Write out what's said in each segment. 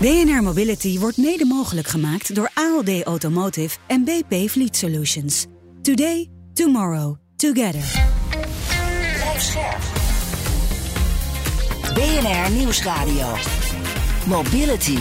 BNR Mobility wordt mede mogelijk gemaakt door ALD Automotive en BP Fleet Solutions. Today, tomorrow, together. BNR Nieuwsradio. Mobility.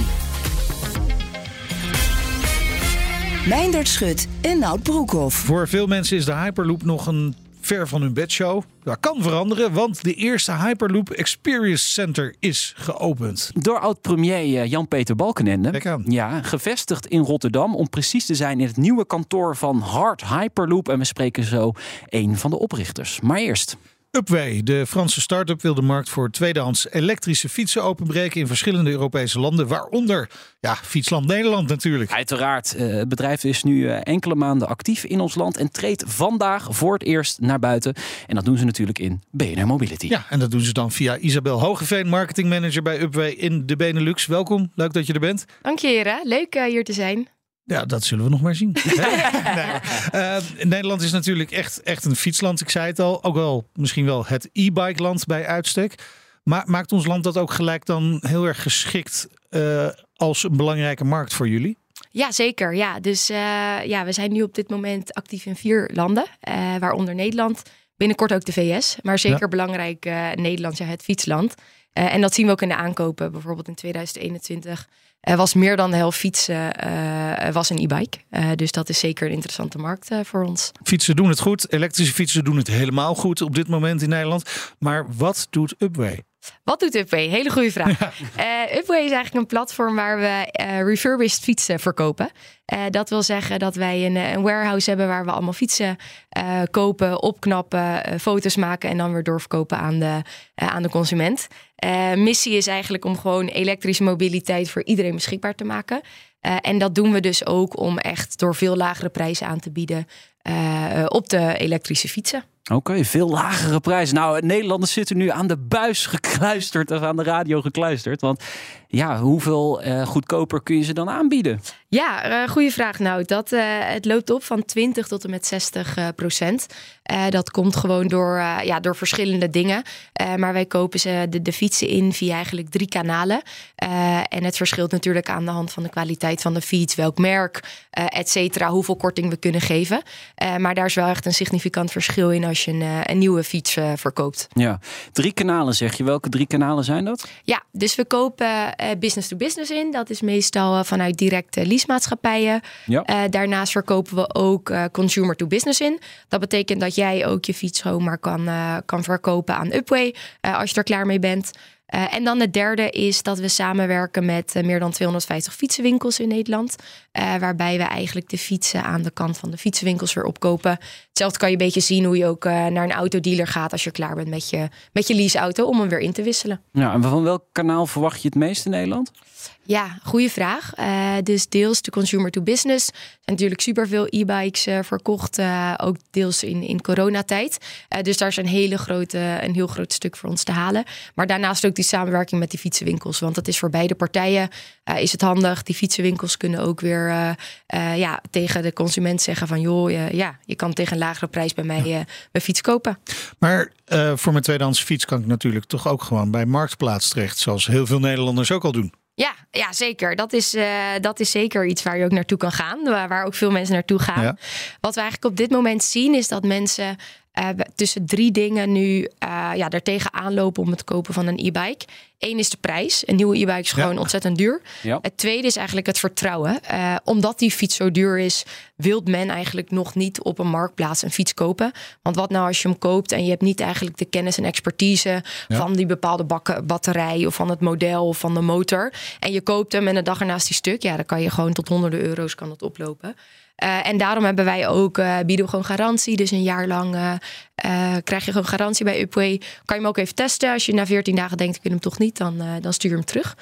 Meindert Schut en Nout Broekhoff. Voor veel mensen is de Hyperloop nog een ver van hun bedshow. Dat kan veranderen, want de eerste Hyperloop Experience Center is geopend. Door oud-premier eh, Jan-Peter Balkenende. Ja, gevestigd in Rotterdam om precies te zijn in het nieuwe kantoor van Hard Hyperloop. En we spreken zo een van de oprichters. Maar eerst. Upway, de Franse start-up, wil de markt voor tweedehands elektrische fietsen openbreken in verschillende Europese landen, waaronder ja, Fietsland Nederland natuurlijk. Uiteraard, eh, het bedrijf is nu eh, enkele maanden actief in ons land en treedt vandaag voor het eerst naar buiten. En dat doen ze natuurlijk in BNR Mobility. Ja, en dat doen ze dan via Isabel Hogeveen, marketingmanager bij Upway in de Benelux. Welkom, leuk dat je er bent. Dank je, heren. Leuk eh, hier te zijn. Ja, dat zullen we nog maar zien. nee. Uh, Nederland is natuurlijk echt, echt een fietsland. Ik zei het al. Ook wel misschien wel het e-bike land bij uitstek. Maar maakt ons land dat ook gelijk dan heel erg geschikt uh, als een belangrijke markt voor jullie? Ja, zeker. Ja, dus uh, ja, we zijn nu op dit moment actief in vier landen, waaronder Nederland. Binnenkort ook de VS, maar zeker ja. belangrijk Nederland, ja, het fietsland. en dat zien we ook in de aankopen. Bijvoorbeeld in 2021 er was meer dan de helft fietsen uh, was een e-bike. Uh, dus dat is zeker een interessante markt uh, voor ons. Fietsen doen het goed. Elektrische fietsen doen het helemaal goed op dit moment in Nederland. Maar wat doet Upway? Wat doet Upway? Hele goede vraag. Ja. Uh, Upway is eigenlijk een platform waar we uh, refurbished fietsen verkopen. Uh, dat wil zeggen dat wij een, een, warehouse hebben waar we allemaal fietsen kopen, opknappen, foto's maken en dan weer doorverkopen aan de, aan de consument. missie is eigenlijk om gewoon elektrische mobiliteit voor iedereen beschikbaar te maken. En dat doen we dus ook om echt door veel lagere prijzen aan te bieden op de elektrische fietsen. Oké, veel lagere prijzen. Nou, Nederlanders zitten nu aan de buis gekluisterd of aan de radio gekluisterd. Want ja, hoeveel uh, goedkoper kun je ze dan aanbieden? Ja, uh, goede vraag. Nou, dat, uh, het loopt op van 20 tot en met 60 procent. dat komt gewoon door, ja, door verschillende dingen. maar wij kopen ze de, de, fietsen in via eigenlijk drie kanalen. en het verschilt natuurlijk aan de hand van de kwaliteit van de fiets, welk merk, et cetera, hoeveel korting we kunnen geven. maar daar is wel echt een significant verschil in als je een, een nieuwe fiets verkoopt. Ja, drie kanalen zeg je. Welke drie kanalen zijn dat? Ja, dus we kopen business to business in. Dat is meestal vanuit directe leasemaatschappijen. Ja. Uh, daarnaast verkopen we ook consumer to business in. Dat betekent dat jij ook je fiets zomaar kan, kan verkopen aan Upway als je er klaar mee bent. Uh, en dan het derde is dat we samenwerken met uh, meer dan 250 fietsenwinkels in Nederland. Uh, waarbij we eigenlijk de fietsen aan de kant van de fietsenwinkels weer opkopen. Hetzelfde kan je een beetje zien hoe je ook naar een autodealer gaat als je klaar bent met je, met je leaseauto om hem weer in te wisselen. Ja, en van welk kanaal verwacht je het meest in Nederland? Ja, goede vraag. Uh, dus deels de consumer to business. Er zijn natuurlijk superveel e-bikes uh, verkocht, uh, ook deels in, in coronatijd. dus daar is een, hele grote, een heel groot stuk voor ons te halen. Maar daarnaast ook die samenwerking met die fietsenwinkels. Want dat is voor beide partijen is het handig. Die fietsenwinkels kunnen ook weer ja, tegen de consument zeggen van... joh, ja, je kan tegen een lagere prijs bij mij ja. mijn fiets kopen. Maar voor mijn tweedehands fiets kan ik natuurlijk toch ook gewoon bij Marktplaats terecht. Zoals heel veel Nederlanders ook al doen. Ja, ja, zeker. Dat is, uh, dat is zeker iets waar je ook naartoe kan gaan. Waar, waar ook veel mensen naartoe gaan. Ja. Wat we eigenlijk op dit moment zien is dat mensen uh, tussen drie dingen nu uh, ja, er tegenaan lopen om het kopen van een e-bike. Eén is de prijs. Een nieuwe e-bike is gewoon ja. ontzettend duur. Ja. Het tweede is eigenlijk het vertrouwen. Uh, omdat die fiets zo duur is, wil men eigenlijk nog niet op een marktplaats een fiets kopen. Want wat nou als je hem koopt en je hebt niet eigenlijk de kennis en expertise ja. van die bepaalde bakken, batterij of van het model of van de motor. En je koopt hem en de dag ernaast die stuk, ja, dan kan je gewoon tot honderden euro's kan het oplopen. Uh, en daarom hebben wij ook, uh, bieden we gewoon garantie. Dus een jaar lang uh, krijg je gewoon garantie bij Upway. Kan je hem ook even testen. Als je na 14 dagen denkt, ik wil hem toch niet, dan, dan stuur hem terug.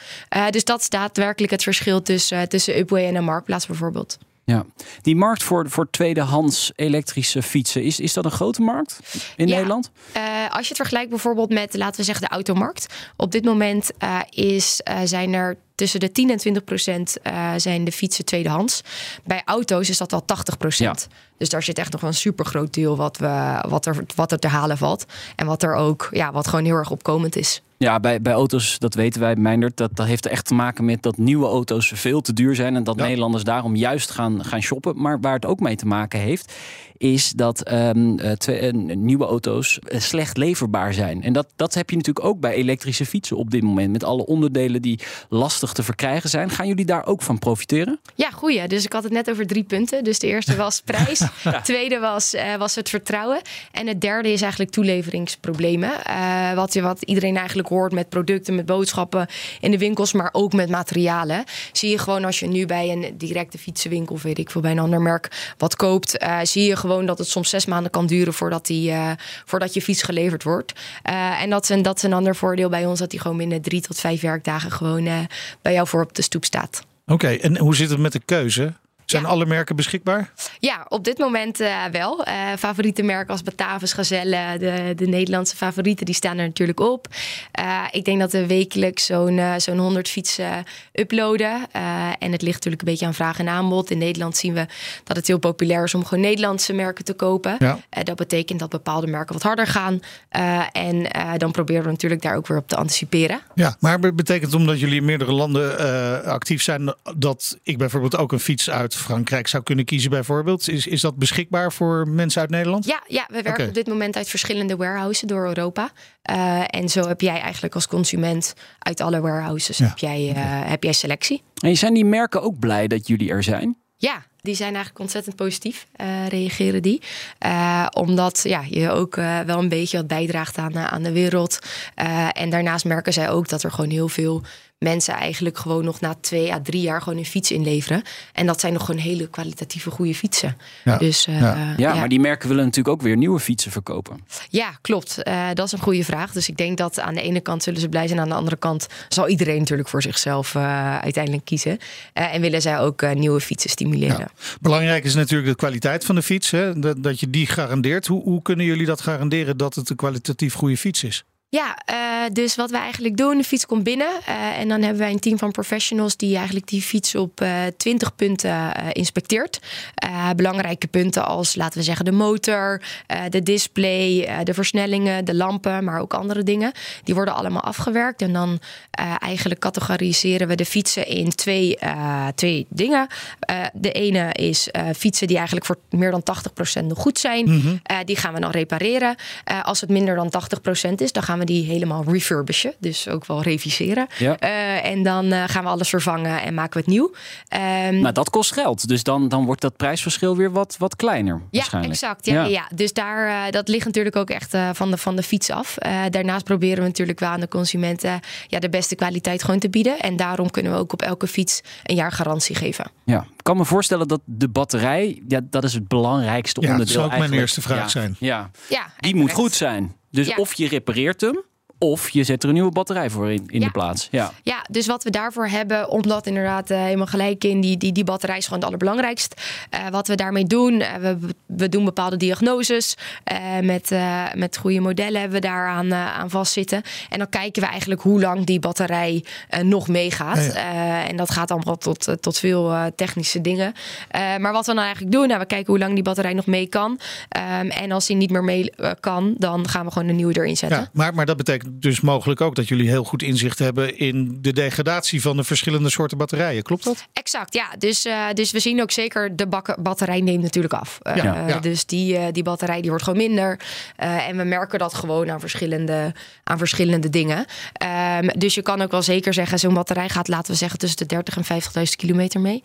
dus dat is daadwerkelijk het verschil tussen, tussen Upway en een marktplaats bijvoorbeeld. Ja, die markt voor, voor tweedehands elektrische fietsen, is, is dat een grote markt in Nederland? Uh, als je het vergelijkt bijvoorbeeld met, laten we zeggen, de automarkt. Op dit moment uh, is, uh, zijn er tussen de 10 en 20 procent zijn de fietsen tweedehands. Bij auto's is dat al 80 procent. Ja. Dus daar zit echt nog een super groot deel wat, we, wat, er, wat er te halen valt. En wat er ook, ja, wat gewoon heel erg opkomend is. Ja, bij, bij auto's, dat weten wij, Meindert, dat, dat heeft er echt te maken met dat nieuwe auto's veel te duur zijn. En dat ja. Nederlanders daarom juist gaan, gaan shoppen. Maar waar het ook mee te maken heeft, is dat um, twee, uh, nieuwe auto's uh, slecht leverbaar zijn. En dat, dat heb je natuurlijk ook bij elektrische fietsen op dit moment. Met alle onderdelen die lastig te verkrijgen zijn. Gaan jullie daar ook van profiteren? Ja, goeie. Dus ik had het net over drie punten. Dus de eerste was prijs. ja. Tweede was, uh, was het vertrouwen. En het derde is eigenlijk toeleveringsproblemen. Uh, wat, wat iedereen eigenlijk hoort met producten, met boodschappen in de winkels, maar ook met materialen. Zie je gewoon als je nu bij een directe fietsenwinkel, weet ik veel, bij een ander merk wat koopt, uh, zie je gewoon dat het soms zes maanden kan duren voordat, die, uh, voordat je fiets geleverd wordt. Uh, en dat is, een, dat een ander voordeel bij ons, dat die gewoon binnen drie tot vijf werkdagen gewoon bij jou voor op de stoep staat. Oké, en hoe zit het met de keuze? Zijn ja. alle merken beschikbaar? Ja, op dit moment uh, wel. Uh, favoriete merken als Batavus, Gazelle, de, de Nederlandse favorieten, die staan er natuurlijk op. Uh, ik denk dat we wekelijks zo'n zo'n 100 fietsen uploaden. en het ligt natuurlijk een beetje aan vraag en aanbod. In Nederland zien we dat het heel populair is om gewoon Nederlandse merken te kopen. Ja. dat betekent dat bepaalde merken wat harder gaan. en dan proberen we natuurlijk daar ook weer op te anticiperen. Ja, maar betekent omdat jullie in meerdere landen actief zijn, dat ik bijvoorbeeld ook een fiets uit Frankrijk zou kunnen kiezen bijvoorbeeld. Is, is dat beschikbaar voor mensen uit Nederland? Ja, ja we werken okay. op dit moment uit verschillende warehouses door Europa. Uh, en zo heb jij eigenlijk als consument uit alle warehouses ja. heb, jij, uh, okay. heb jij selectie. En zijn die merken ook blij dat jullie er zijn? Ja, die zijn eigenlijk ontzettend positief, uh, reageren die. Uh, omdat ja, je ook uh, wel een beetje wat bijdraagt aan, aan de wereld. en daarnaast merken zij ook dat er gewoon heel veel mensen eigenlijk gewoon nog na twee à drie jaar gewoon een fiets inleveren. En dat zijn nog gewoon hele kwalitatieve goede fietsen. Ja, dus, ja. ja, ja. maar die merken willen natuurlijk ook weer nieuwe fietsen verkopen. Ja, klopt. Uh, dat is een goede vraag. Dus ik denk dat aan de ene kant zullen ze blij zijn. Aan de andere kant zal iedereen natuurlijk voor zichzelf uh, uiteindelijk kiezen. Uh, en willen zij ook nieuwe fietsen stimuleren. Belangrijk is natuurlijk de kwaliteit van de fiets. Hè? Dat, dat je die garandeert. Hoe, hoe kunnen jullie dat garanderen dat het een kwalitatief goede fiets is? Ja, uh, dus wat we eigenlijk doen, de fiets komt binnen. Uh, en dan hebben wij een team van professionals die eigenlijk die fiets op uh, 20 punten inspecteert. belangrijke punten als, laten we zeggen, de motor, de display, de versnellingen, de lampen, maar ook andere dingen. Die worden allemaal afgewerkt. En dan eigenlijk categoriseren we de fietsen in twee, twee dingen. de ene is fietsen die eigenlijk voor meer dan 80% nog goed zijn. Mm -hmm. die gaan we dan repareren. als het minder dan 80% is, dan gaan we die helemaal refurbishen. Dus ook wel reviseren. Ja. Uh, en dan uh, gaan we alles vervangen en maken we het nieuw. Um, maar dat kost geld. Dus dan, dan wordt dat prijsverschil weer wat, wat kleiner. Ja, exact. Ja, ja. ja. Dus daar, uh, dat ligt natuurlijk ook echt van, de, van de fiets af. daarnaast proberen we natuurlijk wel aan de consumenten ja, de beste kwaliteit gewoon te bieden. En daarom kunnen we ook op elke fiets een jaar garantie geven. Ja, ik kan me voorstellen dat de batterij, ja, dat is het belangrijkste ja, onderdeel. Dat zou ook eigenlijk. mijn eerste vraag ja, zijn. Ja, ja die moet goed zijn. Dus ja. of je repareert hem, of je zet er een nieuwe batterij voor in, in ja. de plaats. Ja. ja, dus wat we daarvoor hebben, omdat inderdaad uh, helemaal gelijk in, die, die, die batterij is gewoon het allerbelangrijkst. Uh, wat we daarmee doen, uh, we, we doen bepaalde diagnoses. met, met goede modellen hebben we daar aan, aan vastzitten. En dan kijken we eigenlijk hoe lang die batterij nog meegaat. Ja, ja. en dat gaat allemaal tot, tot veel technische dingen. maar wat we dan eigenlijk doen, nou, we kijken hoe lang die batterij nog mee kan. Um, en als die niet meer mee kan, dan gaan we gewoon een nieuwe erin zetten. Ja, maar, maar dat betekent dus mogelijk ook dat jullie heel goed inzicht hebben in de degradatie van de verschillende soorten batterijen. Klopt dat? Exact, ja. Dus, uh, dus we zien ook zeker de batterij neemt natuurlijk af. Uh, ja, ja. Dus die, uh, die batterij die wordt gewoon minder. en we merken dat gewoon aan verschillende, aan verschillende dingen. Um, dus je kan ook wel zeker zeggen, zo'n batterij gaat, laten we zeggen, tussen de 30 en 50.000 kilometer mee.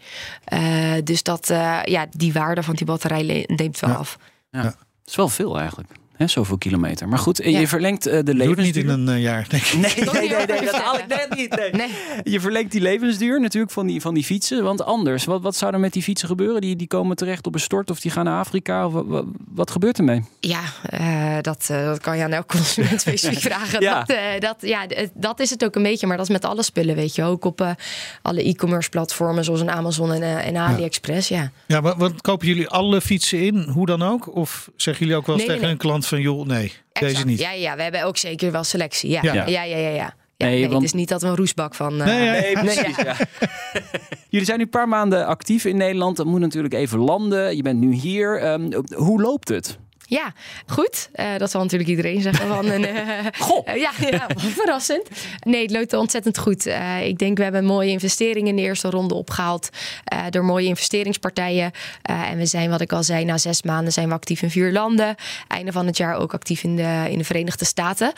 dus dat, ja, die waarde van die batterij neemt wel af. Ja. Dat is wel veel eigenlijk. Hè, zoveel kilometer. Maar goed, je verlengt uh, de levensduur. Doe het niet in een jaar, denk ik. Nee, nee, nee, nee, dat haal ik net niet. Nee. nee. Je verlengt die levensduur natuurlijk van die, van die fietsen. Want anders, wat, wat zou er met die fietsen gebeuren? Die, die komen terecht op een stort of die gaan naar Afrika? Of, wat, wat gebeurt ermee? Ja, uh, dat, uh, dat kan je aan elk consument specifiek vragen. ja. Dat, dat, ja, dat is het ook een beetje. Maar dat is met alle spullen, weet je. Ook op alle e-commerce platformen zoals een Amazon en, en AliExpress. Ja, ja maar wat kopen jullie alle fietsen in? Hoe dan ook? Of zeggen jullie ook wel eens tegen een klant van joh, nee, deze niet? Ja, ja, we hebben ook zeker wel selectie. Ja, ja, ja, ja. ja, nee, want... Het is niet dat we een roesbak van. Uh... Nee, nee, precies. Ja. Jullie zijn nu een paar maanden actief in Nederland. Dat moet natuurlijk even landen. Je bent nu hier. Um, hoe loopt het? Ja, goed. Uh, dat zal natuurlijk iedereen zeggen. Van een, uh, Goh. Uh, ja, ja, verrassend. Nee, het loopt ontzettend goed. ik denk we hebben mooie investeringen in de eerste ronde opgehaald. door mooie investeringspartijen. en we zijn, wat ik al zei, na zes maanden zijn we actief in vier landen. Einde van het jaar ook actief in de, in de Verenigde Staten.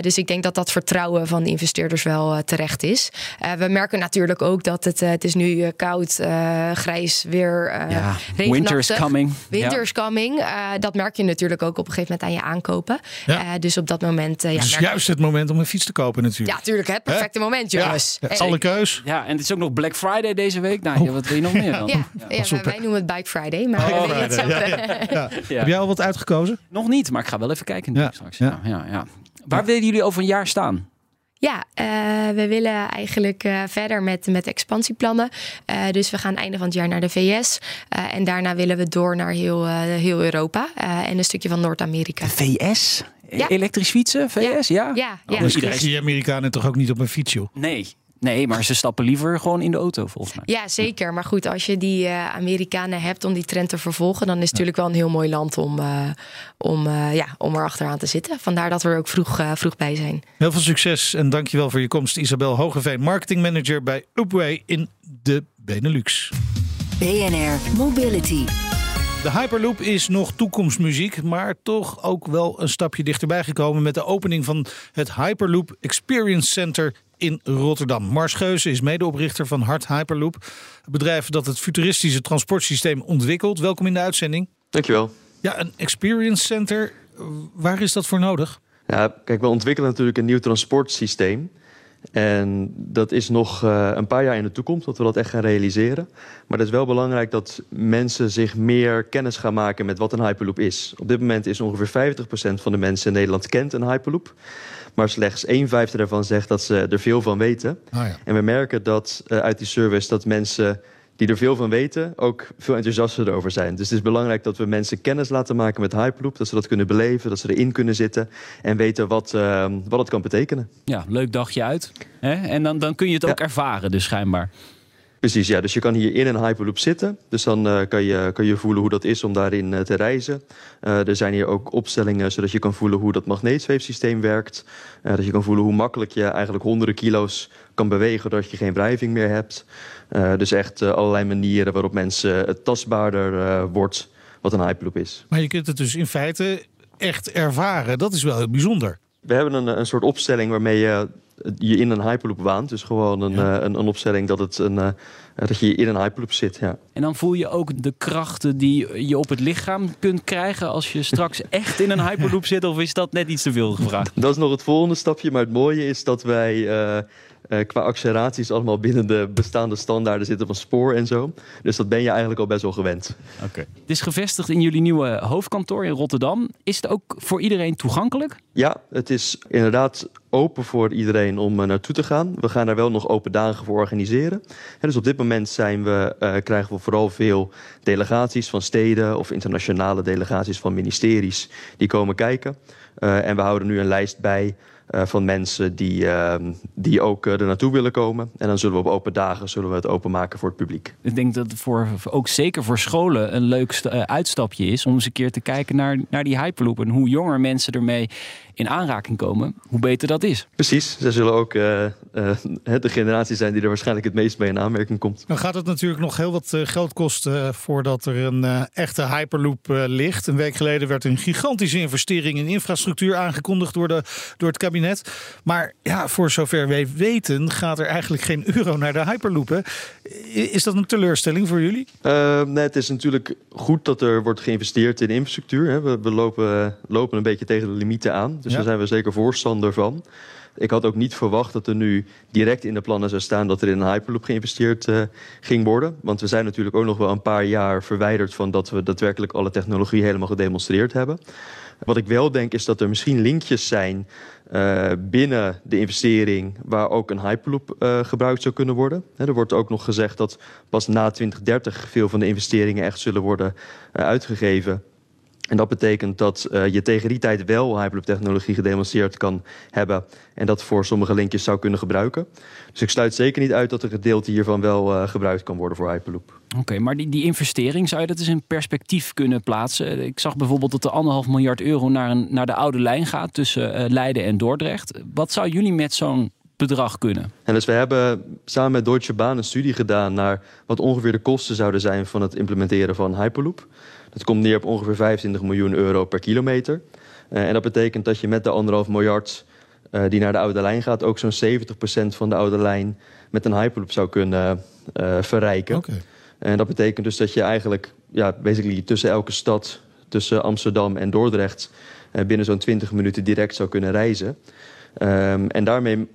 dus ik denk dat dat vertrouwen van de investeerders wel terecht is. we merken natuurlijk ook dat het, het is nu koud, grijs weer. ja, winter is coming. Winter is coming. dat merk je natuurlijk natuurlijk ook op een gegeven moment aan je aankopen. Ja. Uh, dus op dat moment. Uh, ja, is juist het moment om een fiets te kopen, natuurlijk. Ja, natuurlijk. Het perfecte moment, jongens. Ja, alle keus. Ja, en het is ook nog Black Friday deze week. Nou, oh. wat wil je nog meer dan? Ja, ja. wij noemen het Bike Friday. Maar oh, Friday. Heb jij al wat uitgekozen? Nog niet, maar ik ga wel even kijken ja. straks. Ja. Ja, ja, Waar willen jullie over een jaar staan? Ja, uh, we willen eigenlijk uh, verder met, met expansieplannen. Uh, dus we gaan einde van het jaar naar de VS. en daarna willen we door naar heel, heel Europa en een stukje van Noord-Amerika. De VS? Ja. Elektrisch fietsen, VS, ja? Ja, ja. ja. Oh, dus iedereen Amerikanen toch ook niet op een fiets, joh? Nee, Nee, maar ze stappen liever gewoon in de auto, volgens mij. Ja, zeker. Maar goed, als je die uh, Amerikanen hebt om die trend te vervolgen, dan is het natuurlijk wel een heel mooi land om, uh, om, uh, ja, om er achteraan te zitten. Vandaar dat we er ook vroeg, vroeg bij zijn. Heel veel succes en dankjewel voor je komst, Isabel Hogeveen, marketingmanager bij Upway in de Benelux. BNR Mobility. De Hyperloop is nog toekomstmuziek, maar toch ook wel een stapje dichterbij gekomen met de opening van het Hyperloop Experience Center in Rotterdam. Mars Geuze is medeoprichter van Hart Hyperloop, het bedrijf dat het futuristische transportsysteem ontwikkelt. Welkom in de uitzending. Dankjewel. Ja, een Experience Center, waar is dat voor nodig? Ja, kijk, we ontwikkelen natuurlijk een nieuw transportsysteem. En dat is nog uh, een paar jaar in de toekomst dat we dat echt gaan realiseren. Maar het is wel belangrijk dat mensen zich meer kennis gaan maken met wat een Hyperloop is. Op dit moment is ongeveer 50% van de mensen in Nederland kent een Hyperloop. Maar slechts 1 vijfde daarvan zegt dat ze er veel van weten. Ah, ja. En we merken dat uh, uit die service dat mensen die er veel van weten, ook veel enthousiaster over zijn. Dus het is belangrijk dat we mensen kennis laten maken met Hyperloop. Dat ze dat kunnen beleven, dat ze erin kunnen zitten en weten wat, uh, wat het kan betekenen. Ja, leuk dagje uit. Hè? En dan, dan kun je het ook ervaren, dus schijnbaar. Precies, ja. Dus je kan hier in een Hyperloop zitten. Dus dan uh, kan, je, kan je voelen hoe dat is om daarin uh, te reizen. Uh, er zijn hier ook opstellingen zodat je kan voelen hoe dat magneetzweefsysteem werkt. dat je kan voelen hoe makkelijk je eigenlijk honderden kilo's kan bewegen doordat je geen wrijving meer hebt. Dus echt allerlei manieren waarop mensen het tastbaarder wordt wat een Hyperloop is. Maar je kunt het dus in feite echt ervaren. Dat is wel heel bijzonder. We hebben een, een soort opstelling waarmee je je in een Hyperloop waant. Dus gewoon een, ja. een, een, opstelling dat, het een, uh, dat je in een Hyperloop zit. Ja. En dan voel je ook de krachten die je op het lichaam kunt krijgen als je straks echt in een Hyperloop zit? Of is dat net iets te veel gevraagd? Dat is nog het volgende stapje. Maar het mooie is dat wij uh, uh, qua acceleraties allemaal binnen de bestaande standaarden zitten van spoor en zo. Dus dat ben je eigenlijk al best wel gewend. Oké. Het is gevestigd in jullie nieuwe hoofdkantoor in Rotterdam. Is het ook voor iedereen toegankelijk? Ja, het is inderdaad open voor iedereen om uh, naartoe te gaan. We gaan daar wel nog open dagen voor organiseren. En dus op dit moment zijn we, uh, krijgen we vooral veel delegaties van steden of internationale delegaties van ministeries die komen kijken. En we houden nu een lijst bij uh, van mensen die, uh, die ook uh, er naartoe willen komen. En dan zullen we op open dagen zullen we het openmaken voor het publiek. Ik denk dat het voor, ook zeker voor scholen een leuk uitstapje is om eens een keer te kijken naar, naar die Hyperloop en hoe jonger mensen ermee in aanraking komen, hoe beter dat is. Precies, zij zullen ook uh, uh, de generatie zijn die er waarschijnlijk het meest mee in aanmerking komt. Dan gaat het natuurlijk nog heel wat geld kosten voordat er een echte Hyperloop ligt. Een week geleden werd een gigantische investering in infrastructuur aangekondigd door, de, door het kabinet. Maar ja, voor zover wij weten gaat er eigenlijk geen euro naar de Hyperloop. Is dat een teleurstelling voor jullie? nee, het is natuurlijk goed dat er wordt geïnvesteerd in infrastructuur. We, we lopen, lopen een beetje tegen de limieten aan. Dus daar zijn we zeker voorstander van. Ik had ook niet verwacht dat er nu direct in de plannen zou staan dat er in een Hyperloop geïnvesteerd uh, ging worden. Want we zijn natuurlijk ook nog wel een paar jaar verwijderd van dat we daadwerkelijk alle technologie helemaal gedemonstreerd hebben. Wat ik wel denk is dat er misschien linkjes zijn uh, binnen de investering waar ook een Hyperloop uh, gebruikt zou kunnen worden. He, er wordt ook nog gezegd dat pas na 2030 veel van de investeringen echt zullen worden uitgegeven. En dat betekent dat uh, je tegen die tijd wel Hyperloop-technologie gedemonstreerd kan hebben. En dat voor sommige linkjes zou kunnen gebruiken. Dus ik sluit zeker niet uit dat een gedeelte hiervan wel uh, gebruikt kan worden voor Hyperloop. Oké, maar die, die investering, zou je dat eens in perspectief kunnen plaatsen? Ik zag bijvoorbeeld dat er anderhalf miljard euro naar, een, naar de oude lijn gaat tussen uh, Leiden en Dordrecht. Wat zou jullie met zo'n bedrag kunnen? En dus we hebben samen met Deutsche Bahn een studie gedaan naar wat ongeveer de kosten zouden zijn van het implementeren van Hyperloop. Dat komt neer op ongeveer 25 miljoen euro per kilometer. Uh, en dat betekent dat je met de anderhalf miljard uh, die naar de oude lijn gaat... ook zo'n 70% van de oude lijn met een Hyperloop zou kunnen uh, verrijken. Okay. En dat betekent dus dat je eigenlijk ja, basically tussen elke stad... tussen Amsterdam en Dordrecht binnen zo'n 20 minuten direct zou kunnen reizen. Um, en daarmee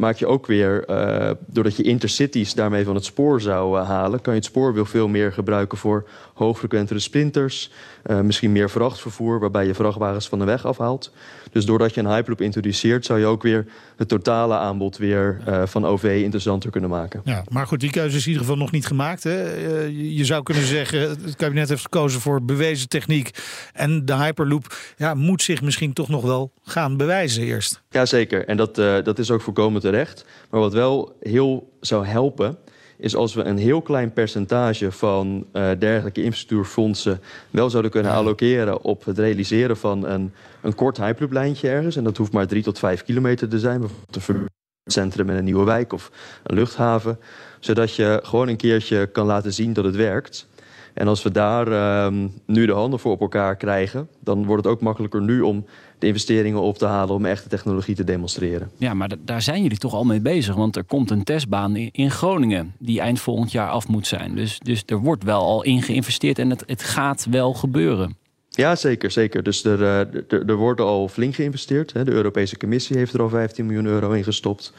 maak je ook weer, uh, doordat je intercities daarmee van het spoor zou uh, halen, kan je het spoor weer veel meer gebruiken voor hoogfrequentere sprinters. Uh, misschien meer vrachtvervoer, waarbij je vrachtwagens van de weg afhaalt. Dus doordat je een Hyperloop introduceert, zou je ook weer het totale aanbod weer van OV interessanter kunnen maken. Ja, maar goed, die keuze is in ieder geval nog niet gemaakt. Hè? je zou kunnen zeggen, het kabinet heeft gekozen voor bewezen techniek. En de Hyperloop ja, moet zich misschien toch nog wel gaan bewijzen eerst. Jazeker, en dat, dat is ook voorkomen terecht. Maar wat wel heel zou helpen, is als we een heel klein percentage van uh, dergelijke infrastructuurfondsen wel zouden kunnen allokeren op het realiseren van een, een kort Hyperloop-lijntje ergens. En dat hoeft maar drie tot vijf kilometer te zijn, bijvoorbeeld een centrum in een nieuwe wijk of een luchthaven. Zodat je gewoon een keertje kan laten zien dat het werkt. En als we daar um, nu de handen voor op elkaar krijgen, dan wordt het ook makkelijker nu om de investeringen op te halen om echte technologie te demonstreren. Ja, maar daar zijn jullie toch al mee bezig. Want er komt een testbaan in Groningen die eind volgend jaar af moet zijn. Dus, dus er wordt wel al in geïnvesteerd en het, het gaat wel gebeuren. Ja, zeker. zeker. Dus er, er, er wordt al flink geïnvesteerd. De Europese Commissie heeft er al 15 miljoen euro in gestopt.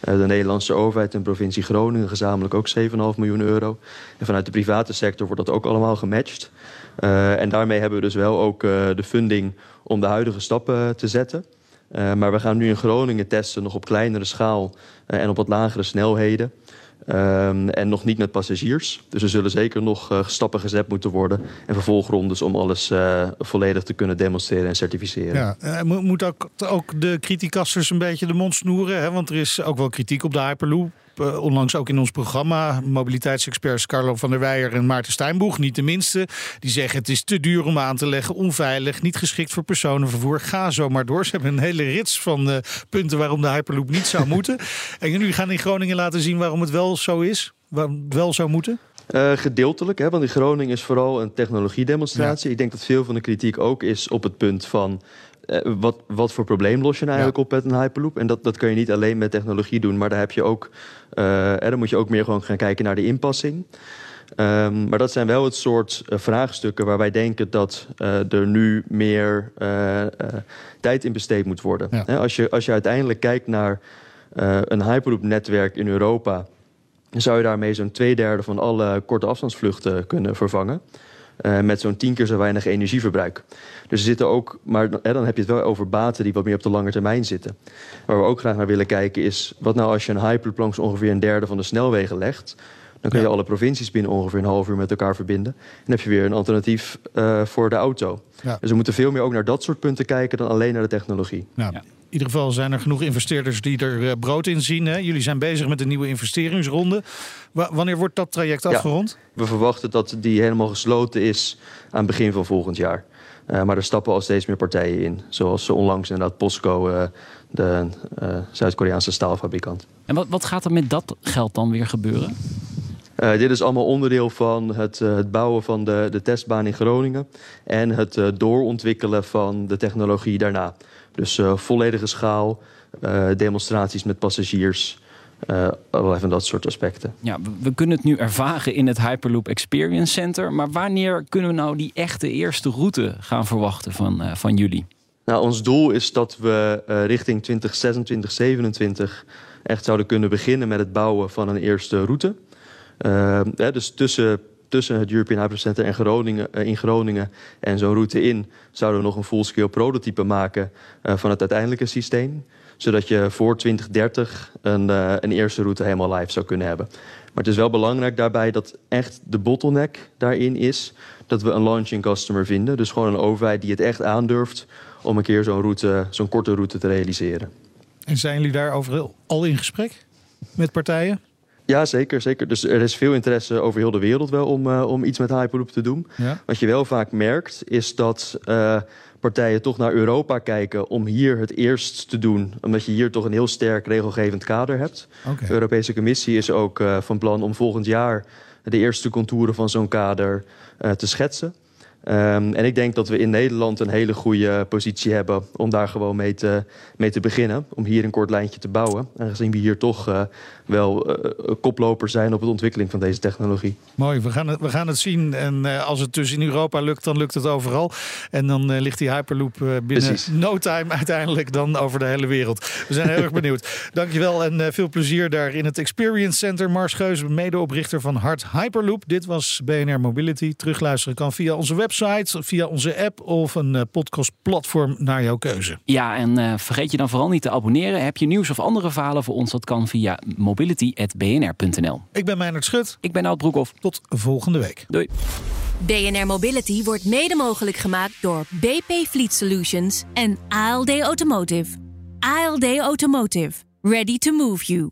De Nederlandse overheid en provincie Groningen gezamenlijk ook 7,5 miljoen euro. En vanuit de private sector wordt dat ook allemaal gematcht. Uh, en daarmee hebben we dus wel ook de funding om de huidige stappen te zetten. Maar we gaan nu in Groningen testen, nog op kleinere schaal en op wat lagere snelheden. Um, en nog niet met passagiers. Dus er zullen zeker nog uh, stappen gezet moeten worden. En vervolgrondes om alles uh, volledig te kunnen demonstreren en certificeren. Ja, uh, moet ook, ook de criticasters een beetje de mond snoeren. Hè? Want er is ook wel kritiek op de Hyperloop. Uh, onlangs ook in ons programma. Mobiliteitsexperts Carlo van der Weijer en Maarten Steinboeg, niet de minste. Die zeggen het is te duur om aan te leggen, onveilig, niet geschikt voor personenvervoer. Ga zo maar door. Ze hebben een hele rits van uh, punten waarom de Hyperloop niet zou moeten. En jullie gaan in Groningen laten zien waarom het wel zo is, waarom het wel zou moeten. Uh, gedeeltelijk, hè, want in Groningen is vooral een technologiedemonstratie. Ja. Ik denk dat veel van de kritiek ook is op het punt van uh, wat, wat voor probleem los je nou eigenlijk ja. op met een Hyperloop? En dat, dat kun je niet alleen met technologie doen, maar daar heb je ook, uh, dan moet je ook meer gewoon gaan kijken naar de inpassing. Um, maar dat zijn wel het soort uh, vraagstukken waar wij denken dat uh, er nu meer uh, tijd in besteed moet worden. Ja. He, als, je, als je uiteindelijk kijkt naar een Hyperloop-netwerk in Europa, dan zou je daarmee zo'n twee derde van alle korte afstandsvluchten kunnen vervangen. Uh, met zo'n tien keer zo weinig energieverbruik. Dus er zitten ook, maar hè, dan heb je het wel over baten die wat meer op de lange termijn zitten. Waar we ook graag naar willen kijken is, wat nou als je een Hyperloop langs ongeveer een derde van de snelwegen legt, dan kun je ja. alle provincies binnen ongeveer een half uur met elkaar verbinden. En dan heb je weer een alternatief uh, voor de auto. Ja. Dus we moeten veel meer ook naar dat soort punten kijken dan alleen naar de technologie. Ja. Ja. ieder geval zijn er genoeg investeerders die er eh, brood in zien. Hè? Jullie zijn bezig met een nieuwe investeringsronde. wanneer wordt dat traject afgerond? we verwachten dat die helemaal gesloten is aan het begin van volgend jaar. Uh, maar er stappen al steeds meer partijen in. Zoals onlangs inderdaad POSCO, uh, de uh, Zuid-Koreaanse staalfabrikant. En wat, wat gaat er met dat geld dan weer gebeuren? Dit is allemaal onderdeel van het, het, bouwen van de, de testbaan in Groningen. En het doorontwikkelen van de technologie daarna. Dus volledige schaal, demonstraties met passagiers. Allerlei van dat soort aspecten. Ja, we, kunnen het nu ervaren in het Hyperloop Experience Center. Maar wanneer kunnen we nou die echte eerste route gaan verwachten van, van jullie? Nou, ons doel is dat we richting 2026, 2027 echt zouden kunnen beginnen met het bouwen van een eerste route. Dus tussen, tussen het European Hyperloop Center en Groningen, in Groningen en zo'n route in zouden we nog een full-scale prototype maken van het uiteindelijke systeem zodat je voor 2030 een, uh, een eerste route helemaal live zou kunnen hebben. Maar het is wel belangrijk daarbij dat echt de bottleneck daarin is dat we een launching customer vinden. Dus gewoon een overheid die het echt aandurft om een keer zo'n route, zo'n korte route te realiseren. En zijn jullie daarover al in gesprek met partijen? Ja, zeker, zeker. Dus er is veel interesse over heel de wereld wel om, uh, om iets met Hyperloop te doen. Ja. Wat je wel vaak merkt, is dat uh, partijen toch naar Europa kijken om hier het eerst te doen. Omdat je hier toch een heel sterk regelgevend kader hebt. De Europese Commissie is ook uh, van plan om volgend jaar de eerste contouren van zo'n kader te schetsen. Um, en ik denk dat we in Nederland een hele goede positie hebben om daar gewoon mee te, mee te beginnen. Om hier een kort lijntje te bouwen. Aangezien we hier toch uh, wel uh, koploper zijn op de ontwikkeling van deze technologie. Mooi, we gaan het, we gaan het zien. En uh, als het dus in Europa lukt, dan lukt het overal. En dan ligt die Hyperloop binnen Precies. no time uiteindelijk dan over de hele wereld. We zijn heel erg benieuwd. Dankjewel en veel plezier daar in het Experience Center. Mars Geus, medeoprichter van Hart Hyperloop. Dit was BNR Mobility. Terugluisteren kan via onze website website, via onze app of een uh, podcastplatform naar jouw keuze. Ja, en uh, vergeet je dan vooral niet te abonneren. Heb je nieuws of andere verhalen voor ons? Dat kan via mobility.bnr.nl. Ik ben Meijnerd Schut. Ik ben Oud Broekhoff. Tot volgende week. Doei. BNR Mobility wordt mede mogelijk gemaakt door BP Fleet Solutions en ALD Automotive. ALD Automotive. Ready to move you.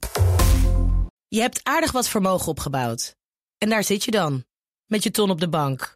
Je hebt aardig wat vermogen opgebouwd. En daar zit je dan, met je ton op de bank.